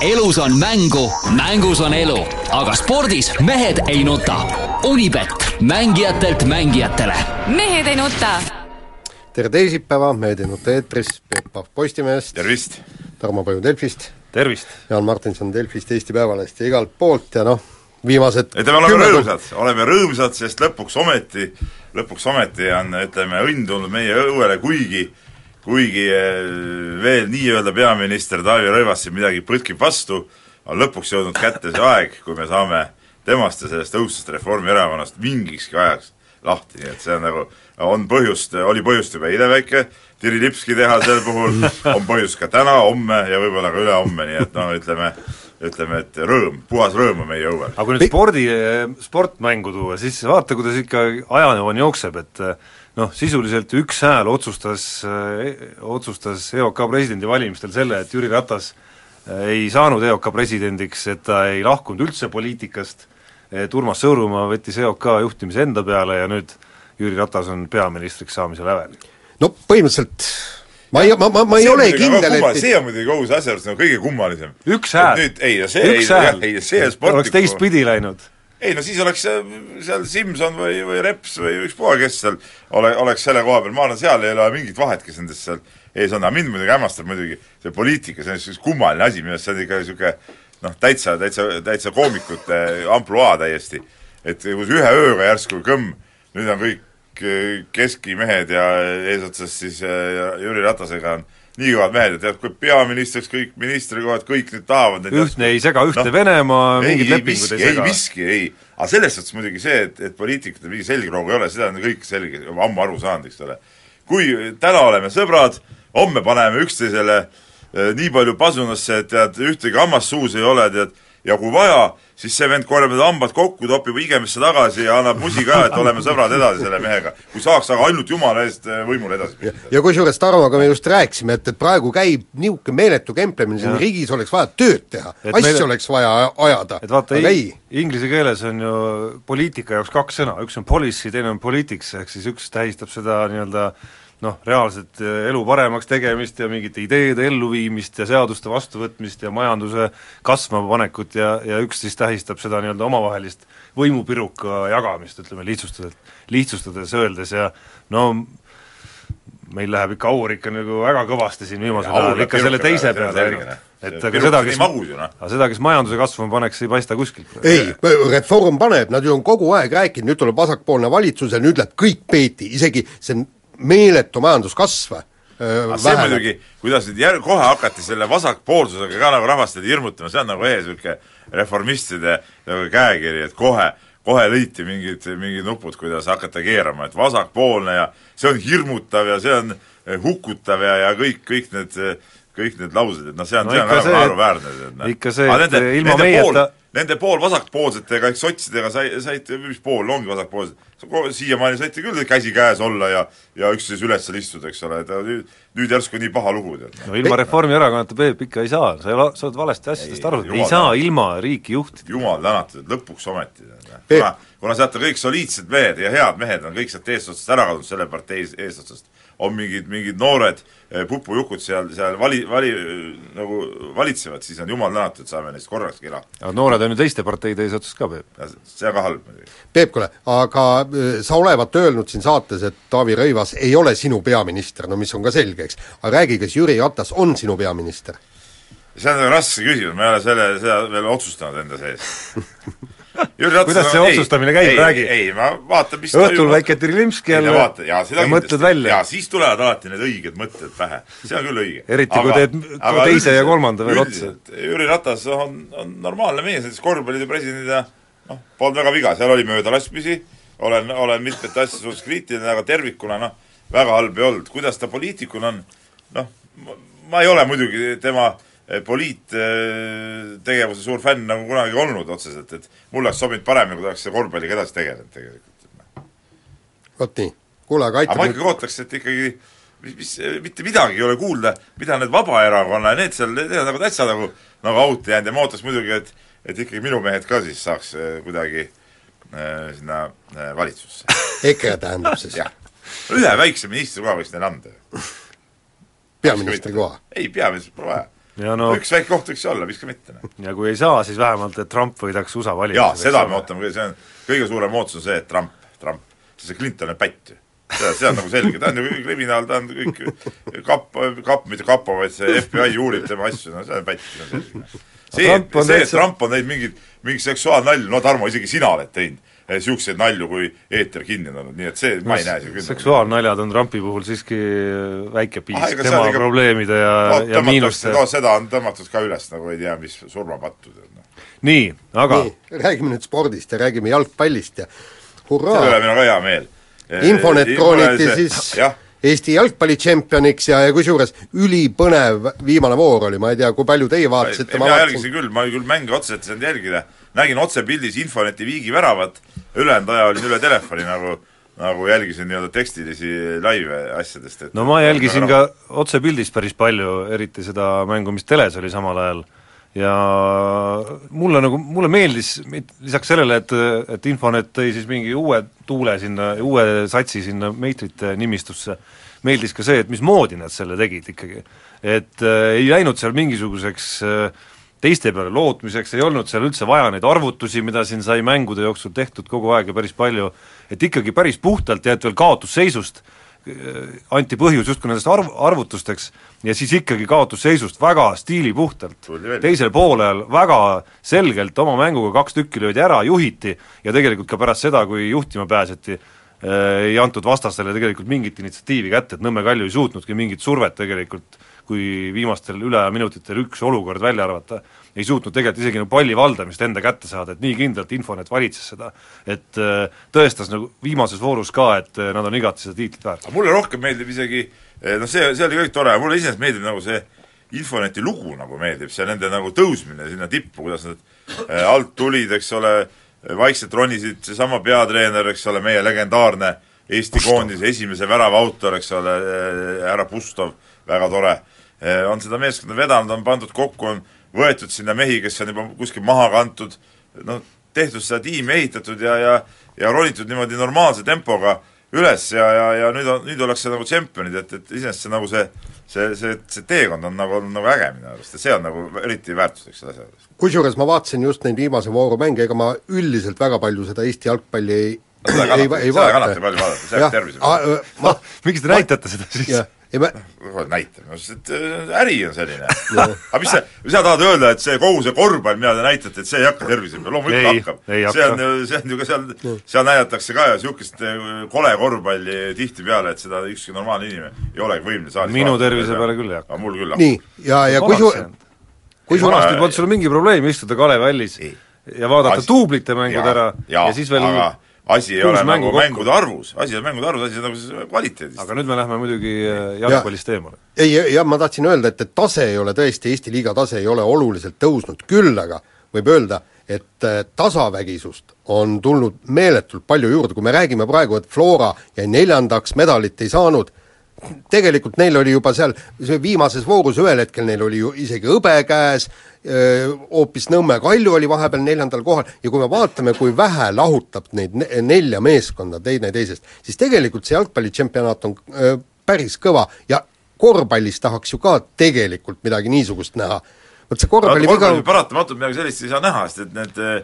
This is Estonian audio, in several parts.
elus on mängu, mängus on elu, aga spordis mehed ei nuta. Unibet, mängijatelt mängijatele. mehed ei nuta. tere teisipäeva, Mehed ei nuta eetris, Peep Pahv Postimehest. tervist! Tarmo Paju Delfist. tervist! Jaan Martinson Delfist, Eesti Päevalehest ja igalt poolt ja noh, viimased et me oleme rõõmsad, oleme rõõmsad, sest lõpuks ometi, lõpuks ometi on, ütleme, õnn tulnud meie õuele, kuigi kuigi eh, veel nii-öelda peaminister Taavi Rõivas siin midagi põtkib vastu, on lõpuks jõudnud kätte see aeg, kui me saame temast ja sellest õudsast Reformierakonnast mingikski ajaks lahti, nii et see on nagu, on põhjust, oli põhjust juba eile väike tirilipski teha sel puhul, on põhjust ka täna, homme ja võib-olla ka ülehomme, nii et noh, ütleme, ütleme, et rõõm, puhas rõõm on meie õuel. aga kui nüüd spordi, sportmängu tuua, siis vaata, kuidas ikka ajajoon jookseb, et noh, sisuliselt üks hääl otsustas, otsustas EOK presidendivalimistel selle, et Jüri Ratas ei saanud EOK presidendiks, et ta ei lahkunud üldse poliitikast, et Urmas Sõõrumaa võttis EOK juhtimise enda peale ja nüüd Jüri Ratas on peaministriks saamise lävel. no põhimõtteliselt ma ei, ma, ma, ma ei ole kindel, et see on muidugi kogu see asja juures nagu kõige kummalisem. üks hääl, nüüd, ei, see üks ei, hääl, ei, see sportlik oleks teistpidi läinud ei no siis oleks seal Simson või, või Reps või ükspuha, kes seal ole, oleks selle koha peal, ma arvan, seal ei ole mingit vahet, kes nendest seal ees on, aga mind muidugi hämmastab muidugi see poliitika, see on niisugune kummaline asi, minu arust see on ikka niisugune noh, täitsa, täitsa, täitsa koomikute ampluaa täiesti. et kus ühe ööga järsku kõmm, nüüd on kõik keskimehed ja eesotsas siis Jüri Ratasega on nii kõvad mehed, et kui peaministriks kõik ministrikohad, kõik nüüd tahavad ühtne ei sega ühte no, Venemaa, mingid lepingud ei sega. ei miski, ei. aga selles suhtes muidugi see, et, et poliitikutel mingi selgroogu ei ole, seda on kõik selge, ammu aru saanud, eks ole. kui täna oleme sõbrad, homme paneme üksteisele eh, nii palju pasunasse, et tead, ühtegi hammast suus ei ole, tead, ja kui vaja, siis see vend korjab need hambad kokku, topib igemisse tagasi ja annab musi ka, et oleme sõbrad edasi selle mehega. kui saaks aga ainult jumala eest eh, võimule edasi ja, ja kusjuures Tarmoga me just rääkisime, et, et praegu käib niisugune meeletu kemplemine siin riigis, oleks vaja tööd teha, asju meil... oleks vaja ajada, aga ei. Inglise keeles on ju poliitika jaoks kaks sõna, üks on policy, teine on politics, ehk siis üks tähistab seda nii-öelda noh, reaalset eh, elu paremaks tegemist ja mingite ideede elluviimist ja seaduste vastuvõtmist ja majanduse kasvama panekut ja, ja üks siis tähistab seda nii-öelda omavahelist võimupiruka jagamist, ütleme lihtsustades, lihtsustades öeldes ja no meil läheb ikka aur ikka nagu väga kõvasti siin viimasel ajal ikka selle teise peale, et aga seda, kes, aga seda, kes majanduse kasvama paneks, ei paista kuskilt. ei, Reform paneb, nad ju on kogu aeg rääkinud, nüüd tuleb vasakpoolne valitsus ja nüüd läheb kõik peeti, isegi see meeletu majanduskasv aga see muidugi, kuidas nüüd jär-, kohe hakati selle vasakpoolsusega ka nagu rahvast hirmutama, see on nagu ees niisugune reformistide nagu käekiri, et kohe, kohe lõiti mingid, mingid nupud, kuidas hakata keerama, et vasakpoolne ja see on hirmutav ja see on hukutav ja, ja kõik, kõik need, kõik need laused, et noh, see on no, see on väga naeruväärne. Noh. ikka see, et nende, ilma meieta nende pool vasakpoolsetega ehk sotsidega sai, saite, mis pool ongi vasakpoolsed, siiamaani saite küll käsi käes olla ja ja üksteise üles istuda, eks ole, et nüüd, nüüd järsku nii paha lugu, tead. no ilma Reformierakonnata, Peep, ikka ei saa, sa ei ole, sa oled valesti asjadest aru. Ei saa ilma riiki juhtida. jumal tänatud, et lõpuks ometi, kuna, kuna sealt kõik soliidsed mehed ja head mehed on kõik sealt eesotsast ära kadunud, selle partei eesotsast on mingid, mingid noored eh, pupujukud seal, seal vali, vali, nagu valitsevad, siis on jumal tänatud, saame neist korrakski lahti. aga noored on ju teiste parteide eesotsas ka, Peep. see on ka halb muidugi. Peep, kuule, aga eh, sa olevat öelnud siin saates, et Taavi Rõivas ei ole sinu peaminister, no mis on ka selge, eks. aga räägi, kas Jüri Ratas on sinu peaminister? see on nagu raske küsimus, ma ei ole selle, seda veel otsustanud enda sees kuidas see otsustamine käib, räägi? ei, ma vaatan, mis õhtul väike Trilimski jälle ja, ja, ja mõtled välja. jaa, siis tulevad alati need õiged mõtted pähe, see on küll õige. eriti aga, kui teed aga teise ja kolmanda veel otsa. Jüri Ratas on, on normaalne mees, näiteks korvpallide presidendina noh, polnud väga viga, seal oli möödalaskmisi, olen, olen mitmete asjade suhtes kriitiline, aga tervikuna noh, väga halb ei olnud, kuidas ta poliitikuna on, noh, ma ei ole muidugi tema eh, poliittegevuse suur fänn nagu kunagi olnud otseselt, et mulle oleks sobinud paremini, kui ta oleks korvpalliga edasi tegelenud tegelikult. vot nii, kuule, aga aga aitab ma nüüd ikkagi ootaks, et ikkagi mis, mis, mitte midagi ei ole kuulda, mida need Vabaerakonna ja need seal, need on nagu täitsa nagu, nagu auti jäänud ja ma ootaks muidugi, et et ikkagi minu mehed ka siis saaks eh, kuidagi äh, sinna äh, valitsusse. EKRE tähendab siis ühe väikse ministri koha võiks neile anda. peaministri koha. ei, peaministrit pole vaja ja no üks väike koht võiks olla, miks ka mitte. noh. ja kui ei saa, siis vähemalt, et Trump võidaks USA jaa, valimised. seda me ootame, see on kõige suurem ootus on see, et Trump, Trump, see Clinton on pätt ju. see, see on nagu selge, ta on ju kriminaal, ta on kõik kapp, kapp, mitte kapo, vaid see FBI uurib tema asju, no see on pätt, see on selge. see, Trump on see, et Trump on teinud mingeid, mingeid seksuaalnalju, no Tarmo, isegi sina oled teinud niisuguseid nalju, kui eeter kinni on olnud, nii et see, ma ei näe küll seksuaalnaljad on Trumpi puhul siiski väike piis Ah, tema ikka- probleemide ja, no, ja miinuste no seda on tõmmatud ka üles nagu ei tea mis surmapattud, noh. nii, aga nii, räägime nüüd spordist ja räägime jalgpallist ja selle hurraa üle, meil on ka hea meel. Infonet krooniti siis jah, Eesti jalgpallitšempioniks ja, ja kusjuures ülipõnev viimane voor oli, ma ei tea, kui palju teie vaatasite, ma vaatasin jälgisin küll, ma küll mänge otseselt ei saanud jälgida, nägin otsepildis Infoneti Viigi väravat, ülejäänud aja olin üle telefoni nagu nagu jälgisin nii-öelda tekstilisi laive asjadest, et no ma jälgisin ka otsepildist päris palju, eriti seda mängu, mis teles oli samal ajal, ja mulle nagu, mulle meeldis lisaks sellele, et, et Infonet tõi siis mingi uue tuule sinna, uue satsi sinna meistrite nimistusse, meeldis ka see, et mismoodi nad selle tegid ikkagi. et äh, ei läinud seal mingisuguseks äh, teiste peale lootmiseks, ei olnud seal üldse vaja neid arvutusi, mida siin sai mängude jooksul tehtud kogu aeg ja päris palju, et ikkagi päris puhtalt jäeti veel kaotusseisust, anti põhjus justkui nendest arv, arvutusteks ja siis ikkagi kaotusseisust väga stiilipuhtalt. Teisel poolel väga selgelt oma mänguga kaks tükki löödi ära, juhiti ja tegelikult ka pärast seda, kui juhtima pääseti, ei antud vastasele tegelikult mingit initsiatiivi kätte, et Nõmme Kalju ei suutnudki mingit survet tegelikult, kui viimastel ülejäänud minutitel üks olukord välja arvata, ei suutnud tegelikult isegi nagu palli valdamist enda kätte saada, et nii kindlalt Infonet valitses seda. et äh, tõestas nagu viimases voorus ka, et äh, nad on igati seda tiitlit väärt. mulle rohkem meeldib isegi, noh see, see oli kõik tore, mulle iseenesest meeldib nagu see Infoneti lugu nagu meeldib, see nende nagu tõusmine sinna tippu, kuidas nad äh, alt tulid, eks ole, vaikselt ronisid, seesama peatreener, eks ole, meie legendaarne Eesti koondise esimese värava autor, eks ole, härra Pustov, väga tore, on seda meeskonda vedanud, on pandud kokku, on võetud sinna mehi, kes on juba kuskil maha kantud, noh, tehtud seda tiimi ehitatud ja, ja ja ronitud niimoodi normaalse tempoga üles ja, ja, ja nüüd on, nüüd ollakse nagu tšempionid, et, et iseenesest see nagu see see, see, see teekond on nagu, nagu äge minu arust ja see on nagu eriti väärtuslik selle asja juures. kusjuures ma vaatasin just neid viimase vooru mänge, ega ma üldiselt väga palju seda Eesti jalgpalli ei seda ei, kannab, ei seda vaata. kannabki palju vaadata, see jääb tervise peale. ma, miks te näitate seda siis? Ei ma, näitame, sest äh, äri on selline. aga mis sa, mis sa tahad öelda, et see kogu see korvpall, mida te näitate, et see ei hakka tervise peale, loomulikult hakkab. see on see on ju ka seal, seal näidatakse ka ju niisugust äh, kole korvpalli tihtipeale, et seda ükski normaalne inimene ei olegi võimeline saalis Minu vaatama. tervise peale küll ei hakka. mul küll hakkab. nii, ja, ja kui su-, kui su-, vanasti polnud sul mingi probleem istuda Kalevi hallis Ei. ja vaadata Asi- duublite mängud Jaa, ära jaa, ja siis veel aga asi ei ole mängu nagu kokku. mängude arvus, asi on mängude arvus, asi on nagu siis kvaliteedis. aga nüüd me lähme muidugi äh, jalgpallist eemale. ei, jah, ma tahtsin öelda, et, et tase ei ole tõesti, Eesti liiga tase ei ole oluliselt tõusnud, küll aga võib öelda, et äh, tasavägisust on tulnud meeletult palju juurde, kui me räägime praegu, et Flora jäi neljandaks, medalit ei saanud, tegelikult neil oli juba seal, see viimases voorus ühel hetkel neil oli ju isegi hõbe käes, hoopis Nõmme Kalju oli vahepeal neljandal kohal ja kui me vaatame, kui vähe lahutab neid ne- nelja meeskonda teineteisest, siis tegelikult see jalgpallitšempionaat on öö, päris kõva ja korvpallis tahaks ju ka tegelikult midagi niisugust näha. vot see korvpalli viga korvpallis paratamatult midagi sellist ei saa näha, sest et need äh,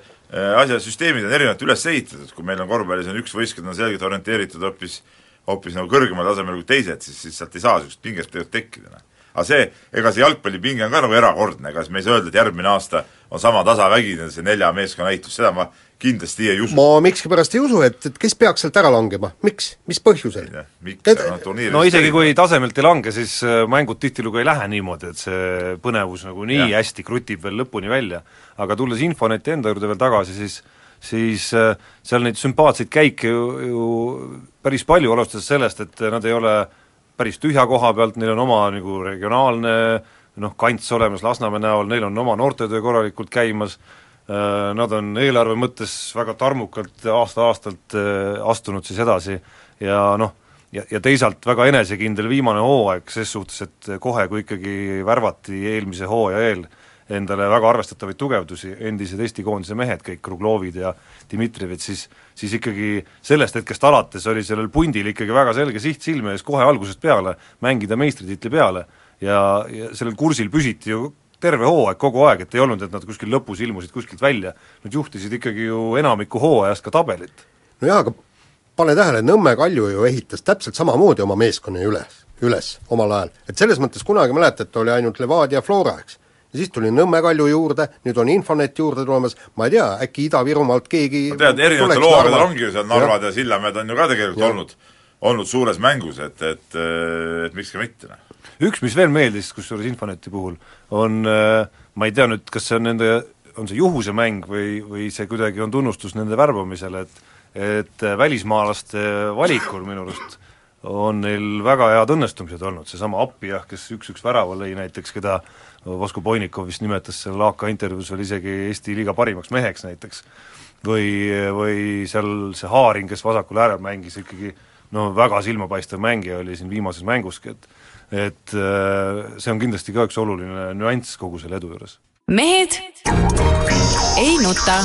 asja süsteemid on erinevalt üles ehitatud, kui meil on korvpallis on üks võistkond on selgelt orienteeritud hoopis hoopis nagu kõrgemal tasemel kui teised, siis, siis sealt ei saa niisugust pinget tegelikult tekkida, noh. aga see, ega see jalgpallipinge on ka nagu erakordne, ega siis me ei saa öelda, et järgmine aasta on sama tasavägine see nelja meeskonna ehitus, seda ma kindlasti ei usu. ma miskipärast ei usu, et, et kes peaks sealt ära langema, miks, mis põhjusel? Need- noh, no isegi kui tasemelt ei lange, siis äh, mängud tihtilugu ei lähe niimoodi, et see põnevus nagu nii Jah. hästi krutib veel lõpuni välja. aga tulles Infoneti enda juurde veel tagasi, siis siis äh, seal neid sümpaatseid käike ju, ju päris palju, alustades sellest, et nad ei ole päris tühja koha pealt, neil on oma nagu regionaalne noh, kants olemas Lasnamäe näol, neil on oma noortetöö korralikult käimas, nad on eelarve mõttes väga tarmukalt aasta-aastalt astunud siis edasi ja noh, ja, ja teisalt väga enesekindel viimane hooaeg ses suhtes, et kohe, kui ikkagi värvati eelmise hooaja eel endale väga arvestatavaid tugevdusi, endised Eesti koondise mehed, kõik Kruglovid ja Dmitrijevid, siis siis ikkagi sellest hetkest alates oli sellel pundil ikkagi väga selge siht silme ees kohe algusest peale, mängida meistritiitli peale ja, ja sellel kursil püsiti ju terve hooaeg, kogu aeg, et ei olnud, et nad kuskil lõpus ilmusid kuskilt välja, nad juhtisid ikkagi ju enamiku hooajast ka tabelit. no jaa, aga pane tähele, Nõmme Kalju ju ehitas täpselt samamoodi oma meeskonna üles, üles omal ajal. et selles mõttes kunagi mäletate, oli ainult Levadia Flora, eks. Ja siis tuli Nõmme Kalju juurde, nüüd on Infonet juurde tulemas, ma ei tea, äkki Ida-Virumaalt keegi no tead, erinevatel hooaegadel ongi ju seal Narvad ja, ja Sillamäed on ju ka tegelikult ja. olnud, olnud suures mängus, et, et, et miks ka mitte, noh. üks, mis veel meeldis, kusjuures Infoneti puhul, on ma ei tea nüüd, kas see on nende, on see juhusemäng või, või see kuidagi on tunnustus nende värbamisele, et et välismaalaste valikul minu arust on neil väga head õnnestumised olnud, seesama Appijah, kes üks-üks värava lõi näiteks, keda Vosko Poinikov vist nimetas seal AK intervjuus veel isegi Eesti liiga parimaks meheks näiteks, või, või seal see Haaring, kes vasakul äärel mängis ikkagi no väga silmapaistev mängija oli siin viimases mänguski, et et äh, see on kindlasti ka üks oluline nüanss kogu selle edu juures. mehed ei nuta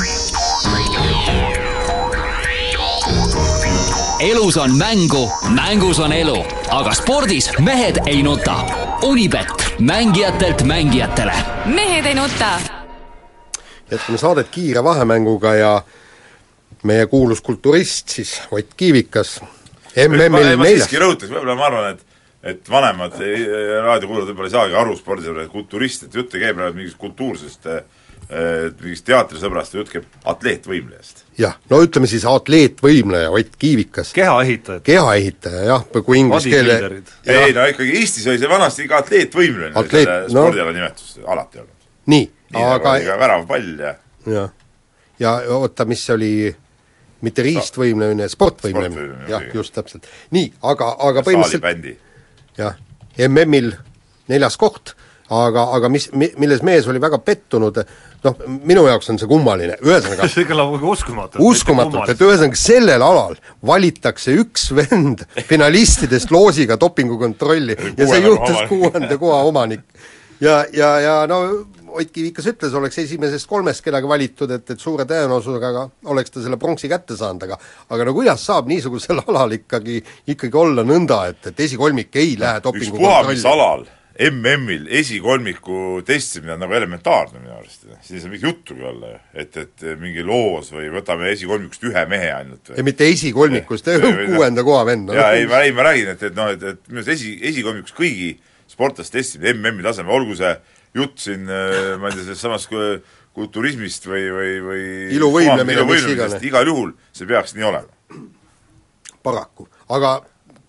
elus on mängu, mängus on elu, aga spordis mehed ei nuta. Unibet, mängijatelt mängijatele. mehed ei nuta. jätkame saadet kiire vahemänguga ja meie kuulus kulturist siis Ott Kiivikas MM-il neljas. ma siiski rõhutaks, võib-olla ma arvan, et et vanemad raadiokuulajad võib-olla ei saagi aru spordisõbrad, kulturist, et jutt ei käi praegu mingist kultuursest äh, mingist teatrisõbrast, jutt käib atleetvõimlejast. jah, no ütleme siis atleetvõimleja Ott Kiivikas. kehaehitaja. kehaehitaja jah, kui inglise keele ei no ikkagi Eestis oli see vanasti ikka atleetvõimleja Atleet, selle no, spordiala nimetus, alati olnud. nii, nii, aga nagu väravpall ja jah, ja oota, mis see oli, mitte riistvõimlemine, sportvõimlemine, jah, just täpselt. nii, aga, aga põhimõtteliselt jah, MM-il neljas koht, aga, aga mis, mi-, milles mees oli väga pettunud, noh, minu jaoks on see kummaline, ühesõnaga see kõlab nagu uskumatult. uskumatult, et ühesõnaga sellel alal valitakse üks vend finalistidest loosiga dopingukontrolli ja see juhtus kuuenda koha omanik. ja, ja, ja no Ott Kivikas ütles, oleks esimesest kolmest kedagi valitud, et, et suure tõenäosusega oleks ta selle pronksi kätte saanud, aga aga no kuidas saab niisugusel alal ikkagi, ikkagi olla nõnda, et, et esikolmik ei lähe dopingukontrolli? ükspuha mis alal MM-il esikolmiku testimine on nagu elementaarne minu arust, siin ei saa mingit juttugi olla ju, et, et mingi loos või võtame esikolmikust ühe mehe ainult või? ei mitte esikolmikust, kuuenda koha vend no.. jaa, ei ma, ei ma räägin, et, et noh, et, et minu arust esi, esikolmikus kõigi sportlaste testimine MM-i tasemel, olgu see jutt siin ma ei tea, sellest samast kulturismist või, või, või iluvõimlemine, mis iganes. igal juhul see peaks nii olema. paraku, aga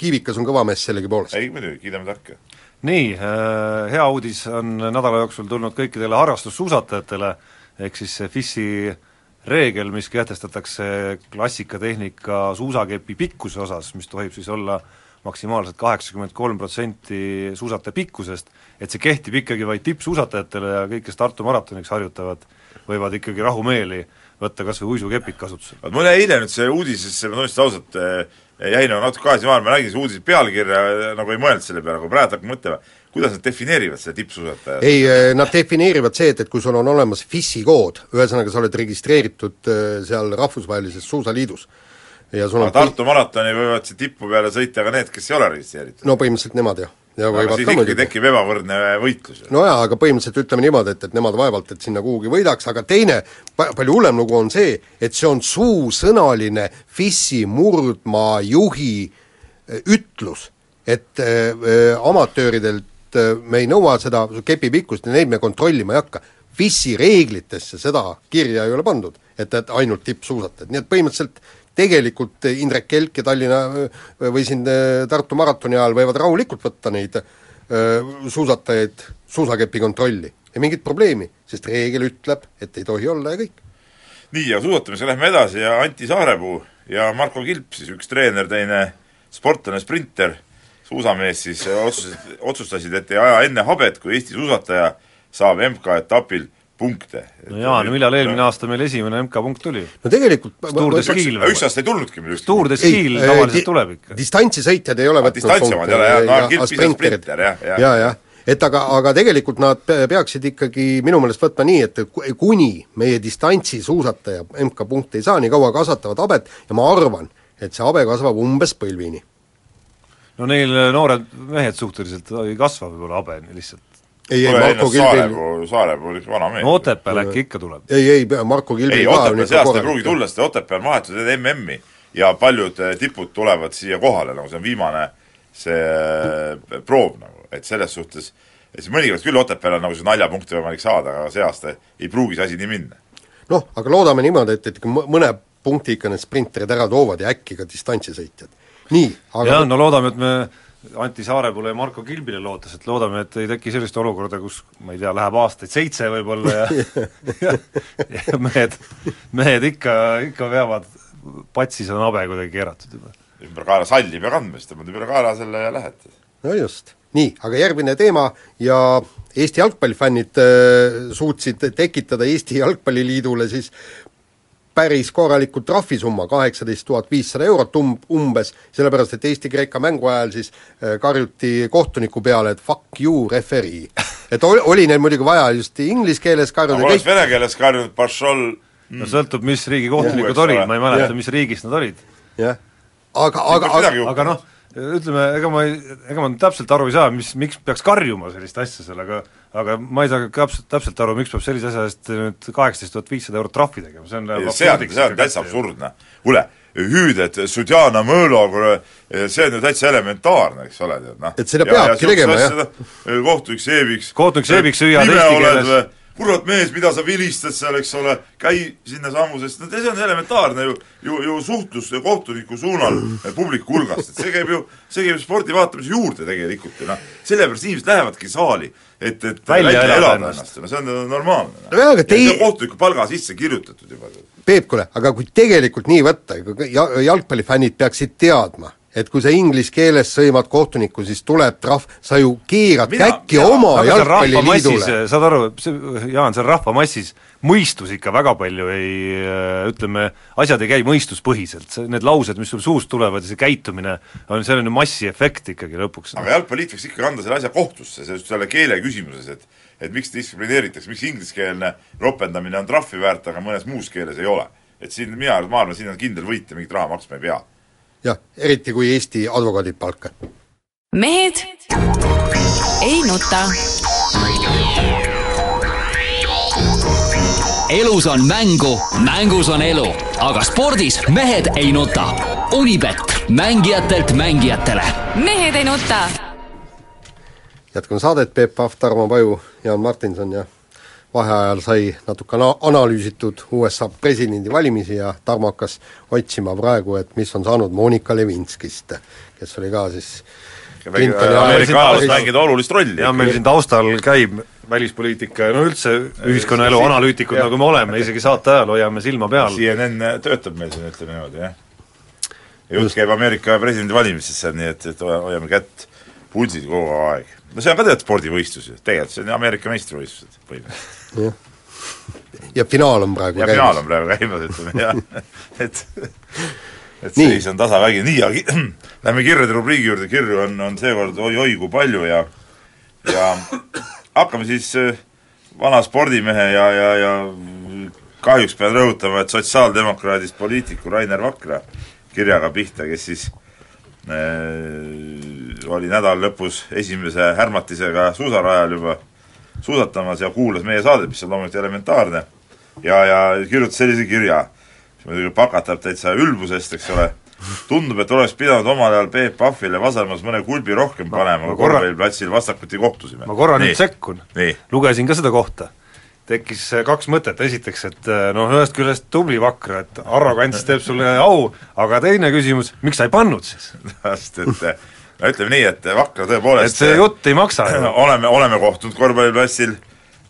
Kiivikas on kõva mees sellegipoolest. ei muidugi, kiidame tarka nii, äh, hea uudis on nädala jooksul tulnud kõikidele harrastussuusatajatele, ehk siis see FIS-i reegel, mis kehtestatakse klassikatehnika suusakepi pikkuse osas, mis tohib siis olla maksimaalselt kaheksakümmend kolm protsenti suusataja pikkusest, et see kehtib ikkagi vaid tippsuusatajatele ja kõik, kes Tartu maratoniks harjutavad, võivad ikkagi rahumeeli võtta kas või uisukepid kasutusele. mul jäi eile nüüd see uudisesse, ma tunnistan ausalt, jäi nagu natuke kaasa maha, ma nägin seda uudise pealkirja, nagu ei mõelnud selle peale, aga praegu hakkan mõtlema, kuidas nad defineerivad seda tippsuusatajat? ei, eh, nad defineerivad see, et, et kui sul on olemas FIS-i kood, ühesõnaga sa oled registreeritud eh, seal rahvusvahelises suusaliidus, ja sul on aga Tartu maratoni võivad siit tippu peale sõita ka need, kes ei ole registreeritud? no põhimõtteliselt nemad, jah ja aga siis ikkagi tekib ebavõrdne võitlus. no jaa, aga põhimõtteliselt ütleme niimoodi, et, et nemad vaevalt, et sinna kuhugi võidaks, aga teine pa-, palju hullem lugu on see, et see on suusõnaline FIS-i murdmaa juhi äh, ütlus, et äh, äh, amatööridelt äh, me ei nõua seda kepi pikkust ja neid me kontrollima ei hakka. FIS-i reeglitesse seda kirja ei ole pandud, et, et ainult tippsuusatajad, nii et põhimõtteliselt tegelikult Indrek Kelk ja Tallinna või siin äh, Tartu maratoni ajal võivad rahulikult võtta neid äh, suusatajaid suusakepi kontrolli. ei mingit probleemi, sest reegel ütleb, et ei tohi olla ja kõik. nii, ja suusatamisega lähme edasi ja Anti Saarepuu ja Marko Kilp siis, üks treener, teine sportlane, sprinter, suusamees siis otsustasid, otsustasid, et ei aja enne habet, kui Eesti suusataja saab MK-etapil punkte. no jaa, no millal eelmine aasta meil esimene MK-punkt tuli? no tegelikult Tour de Ski. üks, üks aasta ei tulnudki meil ükski Tour de Ski'l tavaliselt tuleb ikka. distantsisõitjad ei ole võtnud distantsemad ei ole jah, no kilpis on sprinter jah, jah. ja, jah et aga, aga tegelikult nad pe- peaksid ikkagi minu meelest võtma nii, et ku- kuni meie distantsisuusataja MK-punkte ei saa, nii kaua kasvatavad habet ja ma arvan, et see habe kasvab umbes põlvini. no neil noored mehed suhteliselt ei kasva võib-olla habe lihtsalt. Ei, ei Marko ennast Kilbil Saarepuu, Saarepuu oli ikka vana mees. Otepääl äkki ikka tuleb. ei, ei, Marko Kilbil ei, Otepää see aasta ei pruugi tulla, sest Otepää on vahetunud MM-i ja paljud eh, tipud tulevad siia kohale, nagu see on viimane see eh, proov nagu, et selles suhtes ja siis mõnikord küll Otepääl on nagu see naljapunkte võimalik saada, aga see aasta ei pruugi see asi nii minna. noh, aga loodame niimoodi, et, et mõne punkti ikka need sprinterid ära toovad ja äkki ka distantsisõitjad. nii, aga jah, no loodame, et me Anti Saarepuule ja Marko Kilbile lootes, et loodame, et ei teki sellist olukorda, kus ma ei tea, läheb aastaid seitse võib-olla ja ja, ja mehed, mehed ikka, ikka veavad, patsis on habe kuidagi keeratud juba. ümber kaela salli ei pea kandma, siis tõmbad ümber kaela selle ja lähed. no just. nii, aga järgmine teema ja Eesti jalgpallifännid äh, suutsid tekitada Eesti Jalgpalliliidule siis päris korraliku trahvisumma, kaheksateist tuhat viissada eurot um-, umbes, sellepärast et Eesti-Kreeka mängu ajal siis äh, karjuti kohtuniku peale, et fuck you, referee. et oli, oli neil muidugi vaja just inglise keeles karjuda aga oleks vene keeles karjunud Baršol no sõltub, mis riigi kohtunikud Eks olid, ma ei mäleta, mis riigist nad olid. jah, aga, aga, aga aga noh, ütleme, ega ma ei, ega ma täpselt aru ei saa, mis, miks peaks karjuma sellist asja seal, aga aga ma ei saa täpselt, täpselt aru, miks peab sellise asja eest nüüd kaheksateist tuhat viissada eurot trahvi tegema, see on see on, see on täitsa absurdne. kuule, hüüded Sudjana Mõõlo, kuule, see on ju täitsa elementaarne, eks ole, tead noh. Et seda peabki tegema, jah. kohtunik Seebiks Kohtunik Seebiks pime eesti oled keeles. kurat mees, mida sa vilistad seal, eks ole, käi sinnasamusest, no see on elementaarne ju, ju, ju suhtlus kohtuniku suunal publiku hulgast, et see käib ju, see käib spordi vaatamise juurde tegelikult ja noh, sellepärast inimesed lähevadki saali, et, et Välja elada elada ennast. no see on normaalne. No jaa, aga teie- kohtuniku palga sisse kirjutatud juba. Peep, kuule, aga kui tegelikult nii võtta, ja jalgpallifännid peaksid teadma, et kui sa inglise keeles sõimad kohtunikku, siis tuleb trahv, sa ju keerad Mina- käkki mina- oma jalgpalliliidule. saad aru, see, Jaan, seal rahvamassis mõistus ikka väga palju ei ütleme, asjad ei käi mõistuspõhiselt, see, need laused, mis sul suust tulevad ja see käitumine, on, seal on ju massiefekt ikkagi lõpuks. aga Jalgpalliliit võiks ikkagi anda selle asja kohtusse, see- selle keele küsimuses, et et miks distsiplineeritakse, miks ingliskeelne ropendamine on trahvi väärt, aga mõnes muus keeles ei ole. et siin mina, ma arvan, siin on kindel võit ja mingit raha maksma ei pea. Jah, eriti kui Eesti advokaadid palka. mehed ei nuta. elus on mängu, mängus on elu, aga spordis mehed ei nuta. Unibet, mängijatelt mängijatele mehed ei nuta. jätkame saadet, Peep Pahv, Tarmo Paju, Jaan Martinson ja vaheajal sai natuke ana-, analüüsitud USA presidendivalimisi ja Tarmo hakkas otsima praegu, et mis on saanud Monika Levinskist, kes oli ka siis Clintoni Ameerika ajaloos mängida olulist rolli. ja meil siin taustal käib välispoliitika ja no üldse ühiskonnaelu Jah. analüütikud, nagu me oleme, isegi saate ajal hoiame silma peal. CNN töötab meil siin, ütleme niimoodi, jah. ja jutt käib Ameerika presidendivalimistest seal, nii et, et hoia- hoiame kätt pulsil kogu aeg. no see on ka tegelikult spordivõistlus ju, tegelikult see on Ameerika meistrivõistlused põhimõtteliselt. ja finaal on praegu ja finaal on praegu käimas, ütleme jah, et et seis on tasavägi, nii, aga lähme kirjade rubriigi juurde, kirju on, on seekord oi-oi kui palju ja ja hakkame siis äh, vana spordimehe ja, ja, ja kahjuks pean rõhutama, et sotsiaaldemokraadist poliitiku Rainer Vakra kirjaga pihta, kes siis äh, oli nädala lõpus esimese härmatisega suusarajal juba suusatamas ja kuulas meie saadet, mis on loomulikult elementaarne, ja, ja kirjutas sellise kirja, mis muidugi pakatab täitsa ülbusest, eks ole, tundub, et oleks pidanud omal ajal Peep Pahvile Vasalemmas mõne kulbi rohkem panema, kui korvpalliplatsil vastakuti kohtusime. ma korra Nii. nüüd sekkun. lugesin ka seda kohta. tekkis äh, kaks mõtet, esiteks, et äh, noh, ühest küljest tubli Vakra, et arrogants teeb sulle au, aga teine küsimus, miks sa ei pannud siis? sest et no ütleme nii, et Vakra tõepoolest et see jutt ei maksa ju. oleme, oleme kohtunud korvpalliplatsil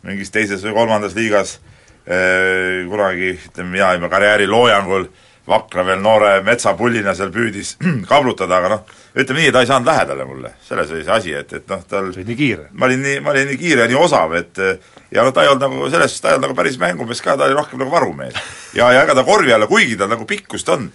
mingis teises või kolmandas liigas eh, kunagi, ütleme mina juba karjääri loojangul Vakra veel noore metsapullina seal püüdis kablutada, aga noh, ütleme nii, ta ei saanud lähedale mulle, selles oli see asi, et, et noh, tal sa olid nii kiire. ma olin nii, ma olin nii kiire ja nii osav, et ja noh, ta ei olnud nagu selles, ta ei olnud nagu päris mängumees ka, ta oli rohkem nagu varumees. ja, ja ega ta korvi alla, kuigi tal nagu pikkust on,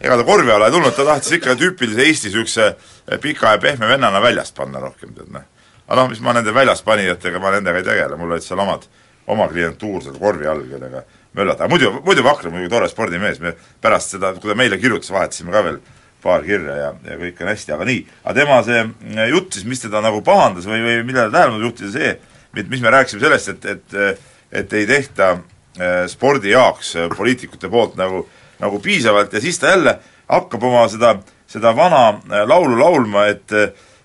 ega ta korvi alla ei tulnud, ta tahtis ikka tüüpilise Eesti niisuguse pika ja pehme vennana väljast panna rohkem, tead noh. aga noh, mis ma nende väljast panijatega, ma nendega ei tegele, mul olid seal omad, oma klientuur seal korvi all, kellega möllata, aga muidu, muidu Vakra muidugi tore spordimees, me pärast seda, kui ta meile kirjutas, vahetasime ka veel paar kirja ja, ja kõik on hästi, aga nii, aga tema see jutt siis, mis teda nagu pahandas või, või millele tähelepanu juhtida, see, mis me rääkisime sellest, et, et et ei tehta äh, spordi jaoks äh, poliitikute poolt nagu, nagu piisavalt ja siis ta jälle hakkab oma seda, seda vana äh, laulu laulma, et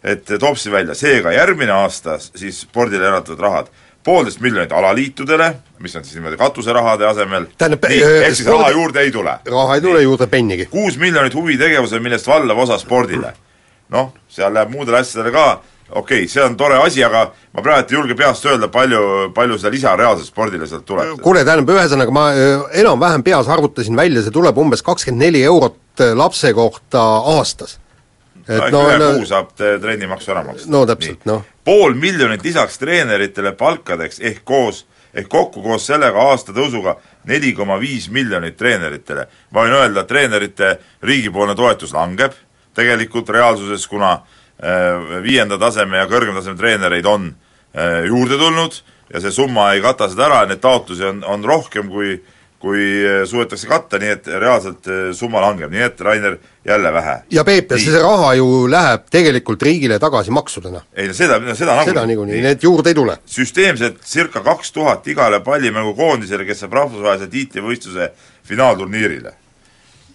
et toob siin välja, seega järgmine aasta siis spordile eraldatud rahad poolteist miljonit alaliitudele, mis on siis niimoodi katuserahade asemel, Tähendab, nii, äh, ehk siis raha juurde ei tule. raha ei tule juurde pennigi. kuus miljonit huvitegevusele, millest vallav osa spordile. noh, seal läheb muudele asjadele ka, okei okay,, see on tore asi, aga ma praegu ei julge peast öelda, palju, palju seda lisa reaalselt spordile sealt tuleb. kuule, tähendab, ühesõnaga ma öö, enam-vähem peas arvutasin välja, see tuleb umbes kakskümmend neli eurot öö, lapse kohta aastas. et no, ühe kuu saab trennimaksu ära maksta. no täpselt, noh. pool miljonit lisaks treeneritele palkadeks ehk koos, ehk kokku koos sellega aastatõusuga neli koma viis miljonit treeneritele. ma võin öelda, treenerite riigipoolne toetus langeb tegelikult reaalsuses, kuna äh, viienda taseme ja kõrgema taseme treenereid on äh, juurde tulnud ja see summa ei kata seda ära, neid taotlusi on, on rohkem, kui kui äh, suudetakse katta, nii et reaalselt äh, summa langeb, nii et Rainer, jälle vähe. ja Peep, ja see raha ju läheb tegelikult riigile tagasi maksudena. ei no seda, seda nagu seda niikuinii, need juurde ei tule. süsteemselt circa kaks tuhat igale pallimängukoondisele, kes saab rahvusvahelise tiitlivõistluse finaalturniirile.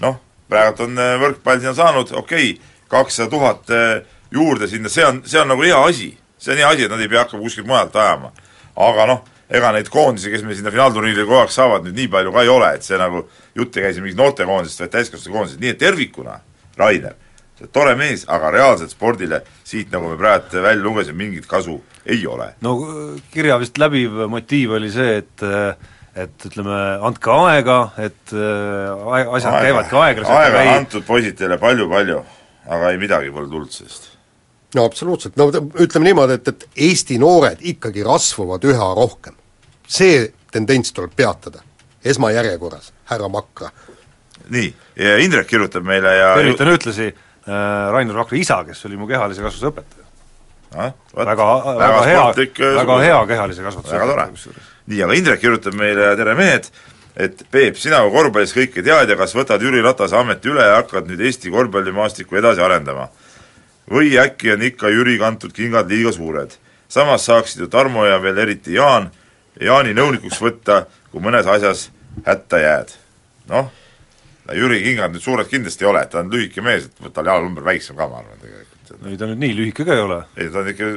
noh, praegult on äh, võrkpall sinna saanud, okei okay,, kakssada tuhat äh, juurde sinna, see on, see on nagu hea asi. see on hea asi, et nad ei pea hakkama kuskilt mujalt ajama. aga noh, ega neid koondisi, kes meil sinna finaalturniirile kogu aeg saavad, nüüd nii palju ka ei ole, et see nagu jutt ei käi siin mingist noortekoondisest, vaid täiskasvanute koondisest, nii et tervikuna, Rainer, sa oled tore mees, aga reaalselt spordile siit, nagu me praegu välja lugesime, mingit kasu ei ole. no kirja vist läbiv motiiv oli see, et et ütleme, andke aega, et äh, asjad Aega- käivadki aeglaselt aega on antud poisitele palju-palju, aga ei midagi pole tulnud sellest. No absoluutselt, no ütleme niimoodi, et, et Eesti noored ikkagi rasvuvad üha rohkem. see tendents tuleb peatada, esmajärjekorras, härra Makra. nii, ja Indrek kirjutab meile ja tervitan ühtlasi äh, Rainer Vakra isa, kes oli mu kehalise kasvatuse õpetaja. Ah, vot, väga, väga hea, äh, väga hea kehalise kasvatuse tore kusjuures.. nii, aga Indrek kirjutab meile, tere mehed, et Peep, sina kui korvpallis kõike tead ja kas võtad Jüri Ratase ameti üle ja hakkad nüüd Eesti korvpallimaastikku edasi arendama? Või äkki on ikka Jüri kantud kingad liiga suured? samas saaksid ju Tarmo ja veel eriti Jaan, Jaani nõunikuks võtta, kui mõnes asjas hätta jääd. noh, Jüri kingad nüüd suured kindlasti ei ole, ta on lühike mees, et tal jalanumber väiksem ka, ma arvan tegelikult. ei ta nüüd nii lühike ka ei ole. ei, ta on ikka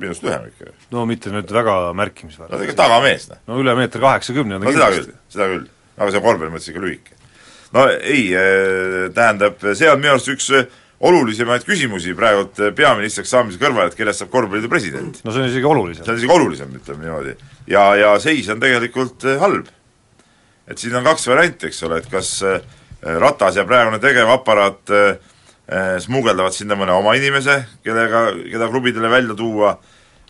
minust lühem ikka. no mitte nüüd väga no ta on märkimisväärne ikka tagamees, noh. no üle meeter kaheksakümne on ta no seda küll, seda küll, aga see korvpalli mõttes ikka lühike. no ei, tähendab, see on minu arust üks eh, olulisemaid küsimusi praegult eh, peaministriks saamise kõrval, et kellest saab korvpalliliidu president. no see on isegi olulisem see on isegi olulisem, ütleme niimoodi. ja, ja seis on tegelikult eh, halb. et siin on kaks varianti, eks ole, et kas eh, Ratas ja praegune tegevaparaat smugeldavad sinna mõne oma inimese, kellega, keda klubidele välja tuua,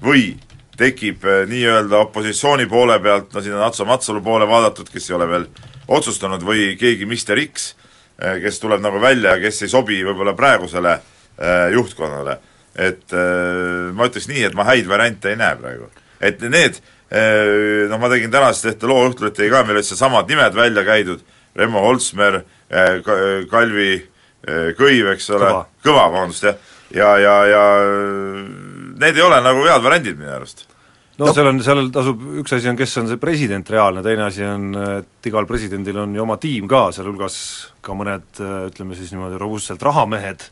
või tekib nii-öelda opositsiooni poole pealt, no siin on Atso Matsalu poole vaadatud, kes ei ole veel otsustanud, või keegi Mister X, kes tuleb nagu välja ja kes ei sobi võib-olla praegusele eh, juhtkonnale. et eh, ma ütleks nii, et ma häid variante ei näe praegu. et need eh, noh, ma tegin tänasest ehte loo Õhtulehti ka, meil olid seesamad nimed välja käidud, Remmo Holsmer, Kalvi eh, Kõiv, eks ole Kõva., Kõva, vabandust, jah, ja, ja, ja need ei ole nagu head variandid minu arust. No seal on, seal tasub, üks asi on, kes on see president reaalne, teine asi on, et igal presidendil on ju oma tiim ka, sealhulgas ka mõned ütleme siis niimoodi robustselt rahamehed,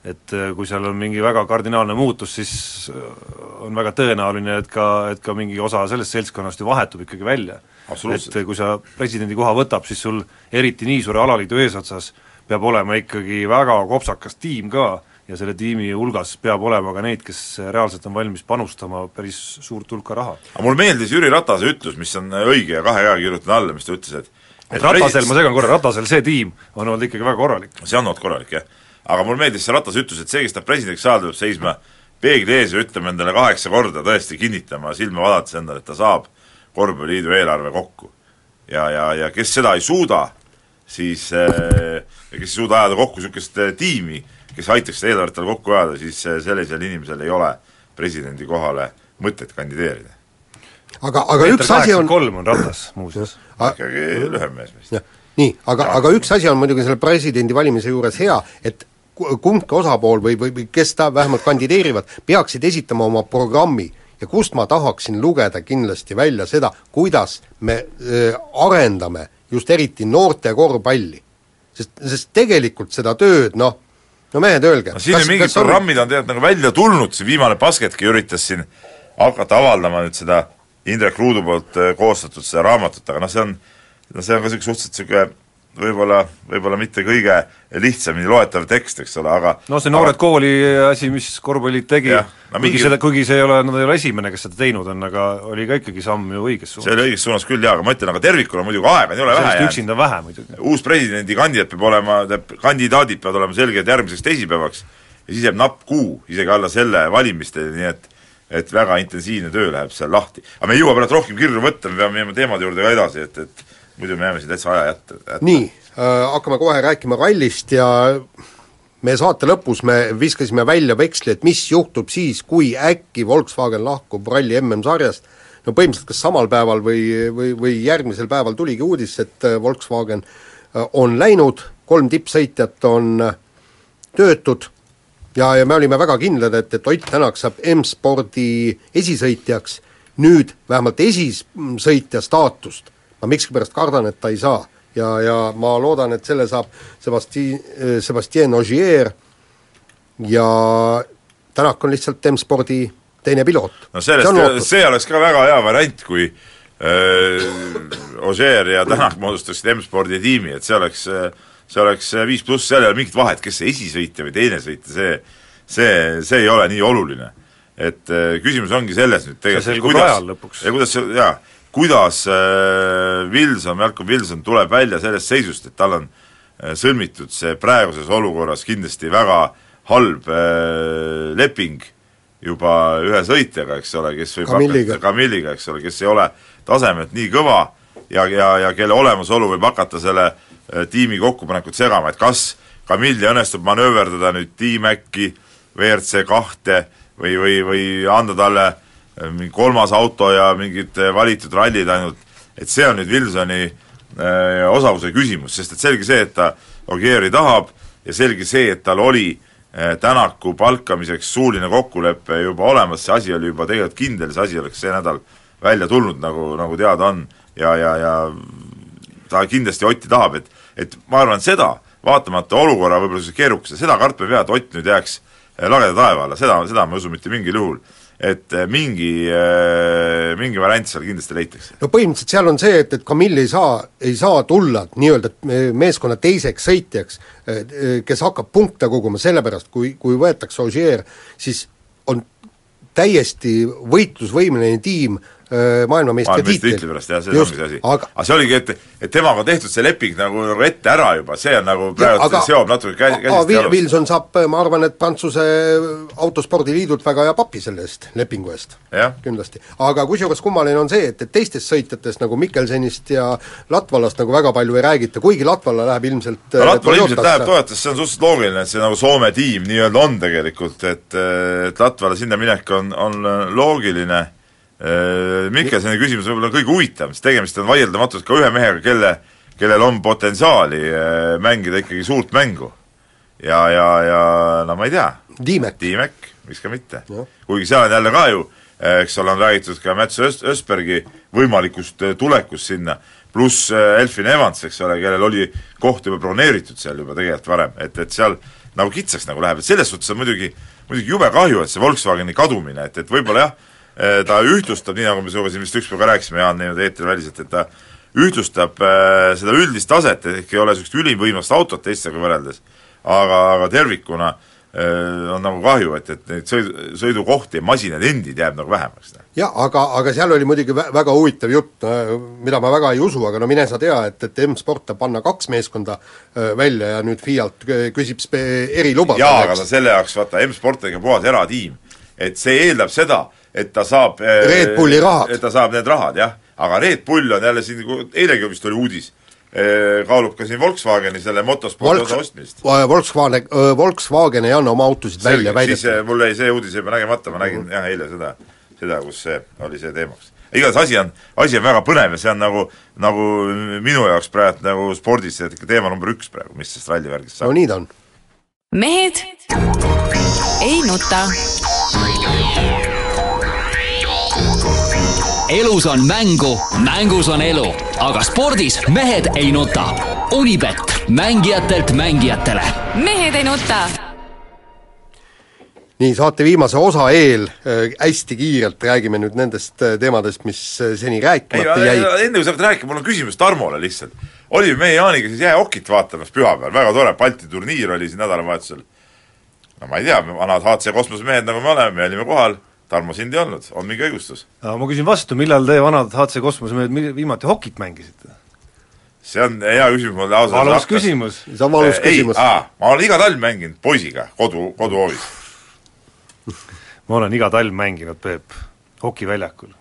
et äh, kui seal on mingi väga kardinaalne muutus, siis äh, on väga tõenäoline, et ka, et ka mingi osa sellest seltskonnast ju vahetub ikkagi välja. Et kui sa presidendi koha võtab, siis sul eriti nii suure alaliidu eesotsas peab olema ikkagi väga kopsakas tiim ka ja selle tiimi hulgas peab olema ka neid, kes reaalselt on valmis panustama päris suurt hulka raha. aga mulle meeldis Jüri Ratase ütlus, mis on õige ja kahe käega kirjutan alla, mis ta ütles, et et Ratasel, ma segan korra, Ratasel see tiim on olnud ikkagi väga korralik. see on olnud korralik, jah. aga mulle meeldis see Ratase ütlus, et see, kes tahab presidendiks saada, peab seisma peegli ees ja ütlema endale kaheksa korda, tõesti kinnitama silma vaadates endale, et ta saab korvpalliliidu eelarve kokku. ja, ja, ja kes seda ei suuda, siis äh, kes ei suuda ajada kokku niisugust äh, tiimi, kes aitaks seda eelarvet tal kokku ajada, siis äh, sellisel inimesel ei ole presidendi kohale mõtet kandideerida. aga, aga üks asi on kolm on Ratas muuseas. ikkagi lühem mees vist. nii, aga, aga üks asi on muidugi selle presidendi valimise juures hea, et kumbki osapool või, või, või kes ta vähemalt kandideerivad, peaksid esitama oma programmi ja kust ma tahaksin lugeda kindlasti välja seda, kuidas me äh, arendame just eriti noorte korvpalli. sest, sest tegelikult seda tööd noh, no mehed, öelge. No siin kas, mingid programmid on tegelikult nagu välja tulnud, see viimane Basketki üritas siin hakata avaldama nüüd seda Indrek Ruudu poolt koostatud seda raamatut, aga noh, see on, no see on ka niisugune suhteliselt niisugune võib-olla, võib-olla mitte kõige lihtsamini loetav tekst, eks ole, aga no see Noored aga... Kooli asi, mis korvpalliliit tegi, no, kuigi mingi... seda, kuigi see ei ole, nad ei ole esimene, kes seda teinud on, aga oli ka ikkagi samm ju õiges suunas. see oli õiges suunas küll jaa, aga ma ütlen, aga tervikuna muidugi aega ei ole vähe jäänud. üksinda vähe muidugi. uus presidendikandidaat peab olema, tähendab, kandidaadid peavad olema selged järgmiseks teisipäevaks ja siis jääb napp kuu, isegi alla selle valimisteni, nii et et väga intensiivne töö läheb seal lahti. aga me ei jõua praegu rohkem kirju võtta, me peame minema teemade juurde ka edasi, et, et muidu me jääme siin täitsa aja jätta, jätta.. nii äh,, hakkame kohe rääkima rallist ja meie saate lõpus me viskasime välja veksli, et mis juhtub siis, kui äkki Volkswagen lahkub ralli MM-sarjast, no põhimõtteliselt kas samal päeval või, või, või järgmisel päeval tuligi uudis, et äh, Volkswagen äh, on läinud, kolm tippsõitjat on töötud ja, ja me olime väga kindlad, et, et Ott Tänak saab M-spordi esisõitjaks, nüüd vähemalt esisõitja staatust ma miskipärast kardan, et ta ei saa. ja, ja ma loodan, et selle saab Sebasti-, Sebastien Ogier ja Tänak on lihtsalt M-spordi teine piloot. no sellest, see, oleks ka väga hea variant, kui äh, Ogier ja Tänak moodustaksid M-spordi tiimi, et see oleks see oleks viis pluss, seal ei ole mingit vahet, kes see esisõitja või teine sõitja, see see, see ei ole nii oluline. et äh, küsimus ongi selles nüüd tegelikult, kuidas, ja kuidas see, jaa, kuidas äh, Wilson, Malcolm Wilson tuleb välja sellest seisust, et tal on äh, sõlmitud see praeguses olukorras kindlasti väga halb äh, leping juba ühe sõitjaga, eks ole, kes võib Kamilliga. hakata, Kamilliga, eks ole, kes ei ole tasemelt nii kõva ja, ja, ja kelle olemasolu võib hakata selle tiimi kokkupanekut segama, et kas Kamilli õnnestub manööverdada nüüd T-Maci, WRC kahte või, või, või anda talle äh, mingi kolmas auto ja mingid eh, valitud rallid ainult, et see on nüüd Wilsoni äh, osavuse küsimus, sest et selge see, et ta Ogieri tahab ja selge see, et tal oli äh, Tänaku palkamiseks suuline kokkulepe juba olemas, see asi oli juba tegelikult kindel, see asi oleks see nädal välja tulnud, nagu, nagu teada on, ja, ja, ja ta kindlasti Otti tahab, et, et ma arvan, seda, vaatamata olukorra võib-olla keerukuse, seda kartma ei pea, et Ott nüüd jääks lageda taeva alla, seda, seda ma ei usu mitte mingil juhul et äh, mingi, äh, mingi variant seal kindlasti leitakse. no põhimõtteliselt seal on see, et, et Camille ei saa, ei saa tulla nii-öelda meeskonna teiseks sõitjaks, äh, kes hakkab punkte koguma, sellepärast kui, kui võetakse Ogier, siis on täiesti võitlusvõimeline tiim Äh, maailmameistri tiitli pärast, jah, see ongi see asi. aga, aga see oligi, et, et temaga tehtud see leping nagu, nagu ette ära juba, see on nagu praegu aga, seob natuke käsi, käsist jalust. Wilson saab, ma arvan, et Prantsuse autospordiliidult väga hea papi selle eest, lepingu eest. kindlasti. aga kusjuures kummaline on see, et, et teistest sõitjatest nagu Mikkelsenist ja Latvalast nagu väga palju ei räägita, kuigi Latvala läheb ilmselt no Latvala ilmselt läheb Toyotasse, see on suhteliselt loogiline, et see nagu Soome tiim nii-öelda on tegelikult, et et Latvala sinna minek on, on loogiline Äh, Mikkelsoni küsimus võib-olla kõige huvitavam, sest tegemist on vaieldamatult ka ühe mehega, kelle, kellel on potentsiaali äh, mängida ikkagi suurt mängu. ja, ja, ja no ma ei tea. Tiimek. Tiimek, miks ka mitte. kuigi seal on jälle ka ju, äh, eks ole, on räägitud ka Mats Öst-, Östbergi võimalikust tulekust sinna, pluss Elfin Evans, eks ole, kellel oli koht juba broneeritud seal juba tegelikult varem, et, et seal nagu kitsaks nagu läheb, et selles suhtes on muidugi, muidugi jube kahju, et see Volkswageni kadumine, et, et võib-olla jah, Äh, ta ühtlustab, nii nagu me sinuga siin vist ükspäev ka rääkisime, Jaan, niimoodi eetriväliselt, et ta ühtlustab äh, seda üldist taset, ehk ei ole niisugust ülimvõimast autot teistega võrreldes, aga, aga tervikuna on nagu kahju, et, et neid sõidu, sõidukohti ja masinaid endid jääb nagu vähemaks. jah, aga, aga seal oli muidugi vä-, väga huvitav jutt, mida ma väga ei usu, aga no mine sa tea, et, et M-Sport tahab panna kaks meeskonda välja ja nüüd Fiat küsib eriluba jaa, aga selle jaoks vaata, M-Sport on ikka puhas eratiim. et see eeldab seda, et ta saab Red Bulli rahad. et ta saab need rahad, jah. aga Red Bull on jälle siin, eilegi vist oli uudis, kaalub ka siin Volkswageni selle motospordi osa ostmist. Volkswagen, Volkswagen ei anna oma autosid Selge, välja väidetavalt. siis mul jäi see uudis juba nägemata, ma nägin jah eile seda, seda, kus see oli see teemaks. igatahes asi on, asi on väga põnev ja see on nagu, nagu minu jaoks praegu nagu spordis see teema number üks praegu, mis sellest rallivärgist saab. no nii ta on. mehed ei nuta. Elus on mängu, mängus on elu, aga spordis mehed ei nuta. Unibet, mängijatelt mängijatele. mehed ei nuta. nii, saate viimase osa eel äh, hästi kiirelt räägime nüüd nendest äh, teemadest, mis äh, seni ei, rääkimata jäid. enne kui sa hakkad rääkima, mul on küsimus Tarmole lihtsalt. olime meie Jaaniga siis jäähokit vaatamas pühapäeval, väga tore Balti turniir oli siin nädalavahetusel. no ma ei tea, vanad HC kosmosemehed, nagu me oleme, me olime kohal, Tarmo, sind ei olnud, on mingi õigustus? aga ma küsin vastu, millal te vanad HC Kosmosemehed viimati hokit mängisite? see on hea küsimus, mul ausalt valus küsimus. see on valus ei, küsimus. ma olen iga talv mänginud poisiga kodu, koduhoovis. ma olen iga talv mänginud, Peep, hokiväljakul.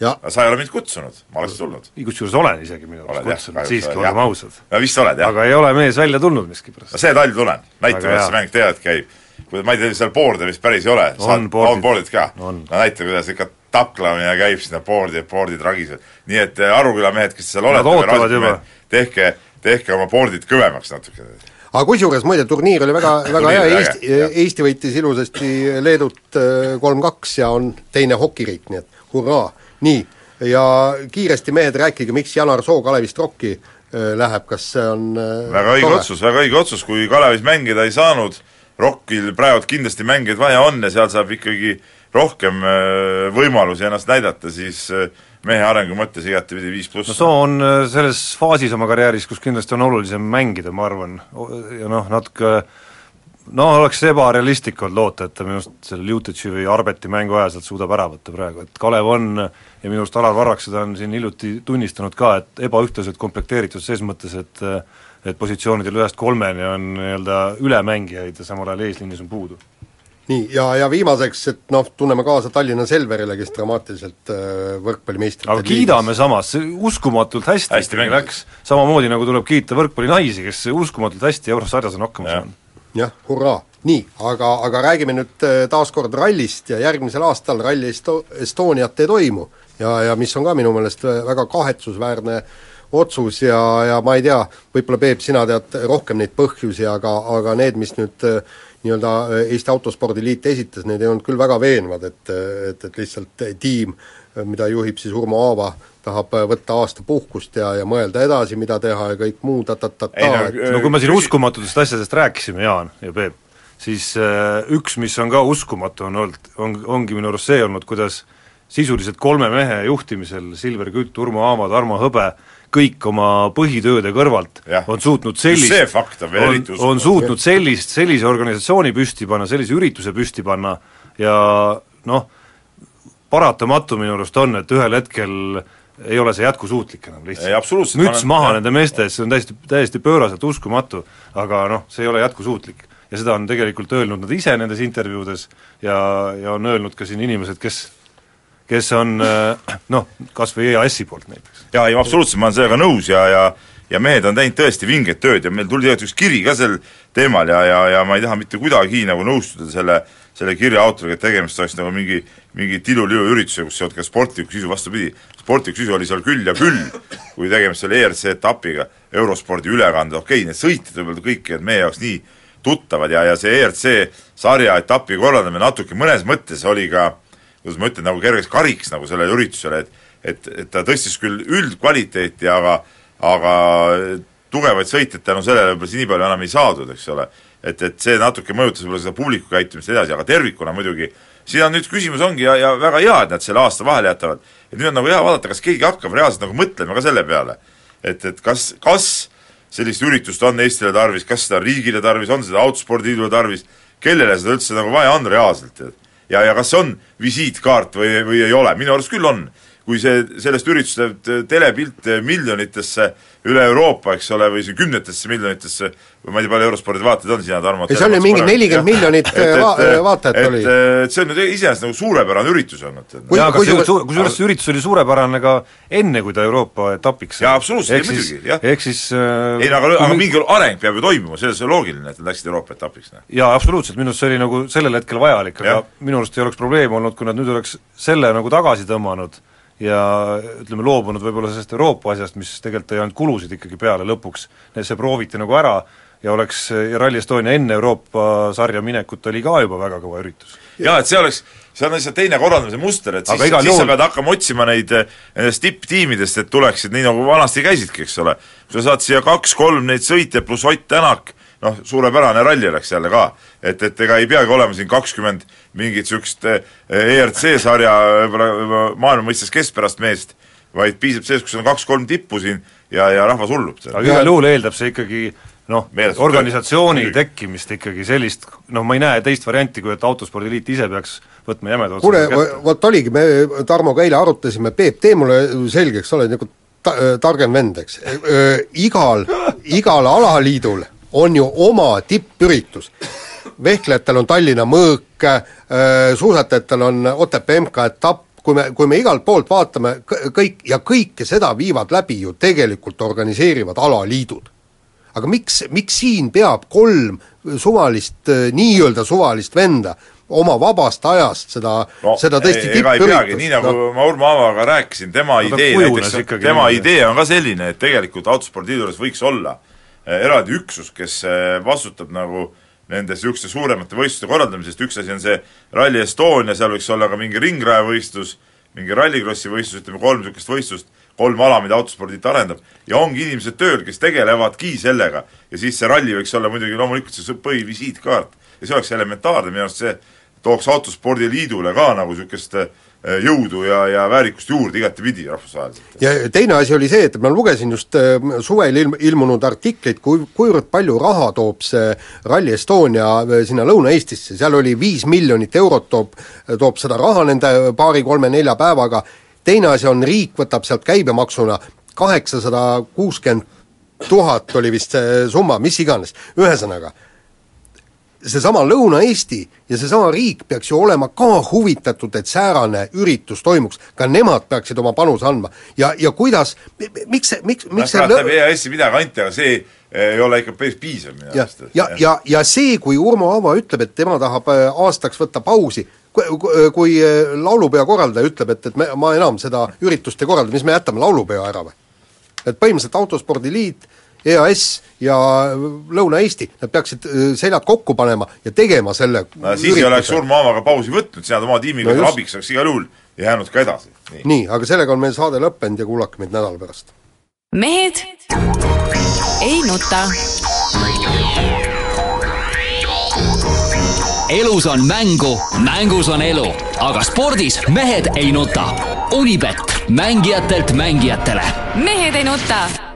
ja sa ei ole mind kutsunud, ma oleks tulnud. kusjuures olen isegi minu arust kutsunud, siiski, jah. ausad. no vist oled, jah. aga ei ole mees välja tulnud miskipärast. no see talv tulen, näita, Väga kuidas see mäng tegelikult käib. Ma ei tea, seal board'e vist päris ei ole. On board'id. ka? No näita, kuidas ikka taklamine käib sinna board'i, board'id ragisevad. nii et eh, Aruküla mehed, kes seal olete, tehke, tehke oma board'id kõvemaks natuke. aga kusjuures muide, turniir oli väga, väga hea, Eesti Eesti võitis ilusasti Leedut äh, kolm-kaks ja on teine hokiriik, nii et hurraa. nii, ja kiiresti mehed, rääkige, miks Janar Soo Kalevist Rocki äh, läheb, kas see on äh, väga õige tore? otsus, väga õige otsus, kui Kalevis mängida ei saanud, Rockil praegu kindlasti mängijaid vaja on ja seal saab ikkagi rohkem äh, võimalusi ennast näidata, siis äh, mehe arengu mõttes igatepidi viis pluss. no Soo on äh, selles faasis oma karjääris, kus kindlasti on olulisem mängida, ma arvan, ja noh, natuke no oleks ebarealistlik olnud loota, et ta minu arust selle Ljutitši või Arbeti mängu ajal sealt suudab ära võtta praegu, et Kalev on ja minu arust Alar Varrak seda on siin hiljuti tunnistanud ka, et ebaühtlaselt komplekteeritud ses mõttes, et et positsioonidel ühest kolmeni on nii-öelda ülemängijaid ja samal ajal eesliinis on puudu. nii, ja, ja viimaseks, et noh, tunneme kaasa Tallinna Selverile, kes dramaatiliselt äh, võrkpallimeistrite aga kiidame samas, uskumatult hästi, Hästi mänginud. läks, samamoodi nagu tuleb kiita võrkpallinaisi, kes uskumatult hästi eurosarjas on hakkama Jah. saanud. jah, hurraa. nii, aga, aga räägime nüüd äh, taas kord rallist ja järgmisel aastal Rally Esto-, Estoniat ei toimu. ja, ja mis on ka minu meelest äh, väga kahetsusväärne otsus ja, ja ma ei tea, võib-olla Peep, sina tead rohkem neid põhjusi, aga, aga need, mis nüüd äh, nii-öelda äh, Eesti Autospordiliit esitas, need ei olnud küll väga veenvad, et, et, et lihtsalt tiim, mida juhib siis Urmo Aava, tahab äh, võtta aasta puhkust ja, ja mõelda edasi, mida teha ja kõik muu ta-ta-ta-ta, no, et no kui me siin uskumatutest asjadest rääkisime, Jaan ja Peep, siis äh, üks, mis on ka uskumatu, on olnud, on, ongi minu arust see olnud, kuidas sisuliselt kolme mehe juhtimisel, Silver Kütt, Urmo Aava, Tarmo Hõbe, kõik oma põhitööde kõrvalt Jah. on suutnud sellist on on, suutnud sellist, sellise organisatsiooni püsti panna, sellise ürituse püsti panna ja noh, paratamatu minu arust on, et ühel hetkel ei ole see jätkusuutlik enam lihtsalt. Müts maha jah. nende meeste ees, see on täiesti, täiesti pööraselt uskumatu, aga noh, see ei ole jätkusuutlik. ja seda on tegelikult öelnud nad ise nendes intervjuudes ja, ja on öelnud ka siin inimesed, kes kes on äh, noh, kas või EAS-i poolt näiteks. jaa, ei absoluutselt, ma olen sellega nõus ja, ja ja mehed on teinud tõesti vinget tööd ja meil tuli tegelikult üks kiri ka sel teemal ja, ja, ja ma ei taha mitte kuidagi nagu nõustuda selle, selle kirja autoriga, et tegemist oleks nagu mingi, mingi tiluliu üritusega, kus ei olnud ka sportlikku sisu, vastupidi, sportlik sisu oli seal küll ja küll, kui tegemist oli ERC etapiga, eurospordi ülekande, okei okay,, need sõitjad võib-olla kõik ei olnud meie jaoks nii tuttavad ja, ja see ERC sarja etapi korraldamine natuke mõnes mõttes oli ka kuidas ma ütlen, nagu kergeks kariks nagu sellele üritusele, et et, et ta tõstis küll üldkvaliteeti, aga aga tugevaid sõitjaid tänu sellele võib-olla nii palju enam ei saadud, eks ole. et, et see natuke mõjutas võib-olla seda publiku käitumist edasi, aga tervikuna muidugi siin on nüüd küsimus ongi ja, ja väga hea, et nad selle aasta vahele jätavad. et nüüd on nagu hea vaadata, kas keegi hakkab reaalselt nagu mõtlema ka selle peale, et, et kas, kas sellist üritust on Eestile tarvis, kas seda on riigile tarvis, on seda autospordiliidule tarvis, kellele seda üldse nagu vaja on reaalselt, tead. Ja, ja kas see on visiitkaart või, või ei ole, minu arust küll on. Kui see, sellest üritusest telepilt miljonitesse üle Euroopa, eks ole, või see kümnetesse miljonitesse või ma ei tea, palju eurospordid vaatajaid on sina, Tarmo? ei, see oli mingi nelikümmend miljonit va vaatajat et, oli. et see on ju iseenesest nagu suurepärane üritus olnud. Jaa, aga kui see, kusjuures see üritus oli suurepärane ka enne, kui ta Euroopa etapiks sai. Jaa, absoluutselt, muidugi, jah. ehk siis äh, ei no aga, aga mi- mingi areng peab ju toimuma, selles on loogiline, et nad läksid Euroopa etapiks. noh. jaa, absoluutselt, minu arust see oli nagu sellel hetkel vajalik, aga Jah. minu arust ei oleks probleem olnud, kui nad nüüd oleks selle nagu tagasi tõmmanud ja ütleme, loobunud võib-olla sellest Euroopa asjast, mis tegelikult tõi ainult kulusid ikkagi peale lõpuks, see prooviti nagu ära ja oleks, ja Rally Estonia enne Euroopa sarja minekut oli ka juba väga kõva üritus. jaa, et see oleks, see on lihtsalt teine korraldamise muster, et siis, siis sa pead hakkama otsima neid nendest tipptiimidest, et tuleksid nii, nagu vanasti käisidki, eks ole. sa saad siia kaks-kolm neid sõitjaid pluss Ott Tänak, noh, suurepärane ralli oleks jälle ka. et, et ega ei peagi olema siin kakskümmend mingit niisugust eh, ERC sarja võib-olla võib-olla maailma mõistes keskpärast meest, vaid piisab sellest, kus on kaks-kolm tippu siin ja, ja rahvas hullub. aga igal juhul eeldab see ikkagi noh, organisatsiooni muidugi. tekkimist ikkagi sellist, noh ma ei näe teist varianti, kui et autospordiliit ise peaks võtma jämeda kuule otsuse kätte., vot oligi, me Tarmoga eile arutasime, Peep, tee mulle selgeks, sa oled nagu ta-, targem vend, eks. Igal, igal alaliidul on ju oma tippüritus. vehklejatel on Tallinna mõõk, suusatajatel on Otepää MK-etapp, kui me, kui me igalt poolt vaatame kõ- kõik ja kõike seda viivad läbi ju tegelikult organiseerivad alaliidud. Aga miks, miks siin peab kolm suvalist, nii-öelda suvalist venda oma vabast ajast seda no, seda tõesti peagi, nii nagu no, ma Urmo Aavaga rääkisin, tema No idee näiteks, tema idee on ka selline, et tegelikult autospordiliidu juures võiks olla eh, eraldi üksus, kes eh, vastutab nagu nende niisuguste suuremate võistluste korraldamisest, üks asi on see Rally Estonia, seal võiks olla ka mingi ringrajavõistlus, mingi rallikrossi võistlus, ütleme kolm niisugust võistlust, kolm ala, mida autospordiliit arendab, ja ongi inimesed tööl, kes tegelevadki sellega. ja siis see ralli võiks olla muidugi loomulikult see põhivisiitkaart. ja see oleks elementaarne, minu arust see tooks autospordiliidule ka nagu niisugust eh, jõudu ja, ja väärikust juurde igatepidi rahvusvaheliselt. ja teine asi oli see, et ma lugesin just äh, suvel ilm-, ilmunud artikleid, kui, kuivõrd palju raha toob see Rally Estonia äh, sinna Lõuna-Eestisse, seal oli viis miljonit eurot toob, toob seda raha nende paari-kolme-nelja päevaga, teine asi on, riik võtab sealt käibemaksuna kaheksasada kuuskümmend tuhat oli vist see summa, mis iganes, ühesõnaga, seesama Lõuna-Eesti ja seesama riik peaks ju olema ka huvitatud, et säärane üritus toimuks, ka nemad peaksid oma panuse andma. ja, ja kuidas, miks see, miks, miks see läheb EAS-i midagi anti, aga see ei ole ikka päris piisav minu ja arust., ja, ja, ja see, kui Urmo Aava ütleb, et tema tahab äh, aastaks võtta pausi, kui äh, laulupeo korraldaja ütleb, et, et me, ma enam seda üritust ei korralda, mis me jätame laulupeo ära või? et põhimõtteliselt Autospordiliit, EAS ja Lõuna-Eesti, nad peaksid äh, seljad kokku panema ja tegema selle no siis ei oleks Urmo Aavaga pausi võtnud, sina oma tiimiga No abiks oleks igal juhul jäänud ka edasi. nii. nii, aga sellega on meil saade lõppenud ja kuulake meid nädala pärast. mehed ei nuta. elus on mängu, mängus on elu, aga spordis mehed ei nuta. Unibet, mängijatelt mängijatele mehed ei nuta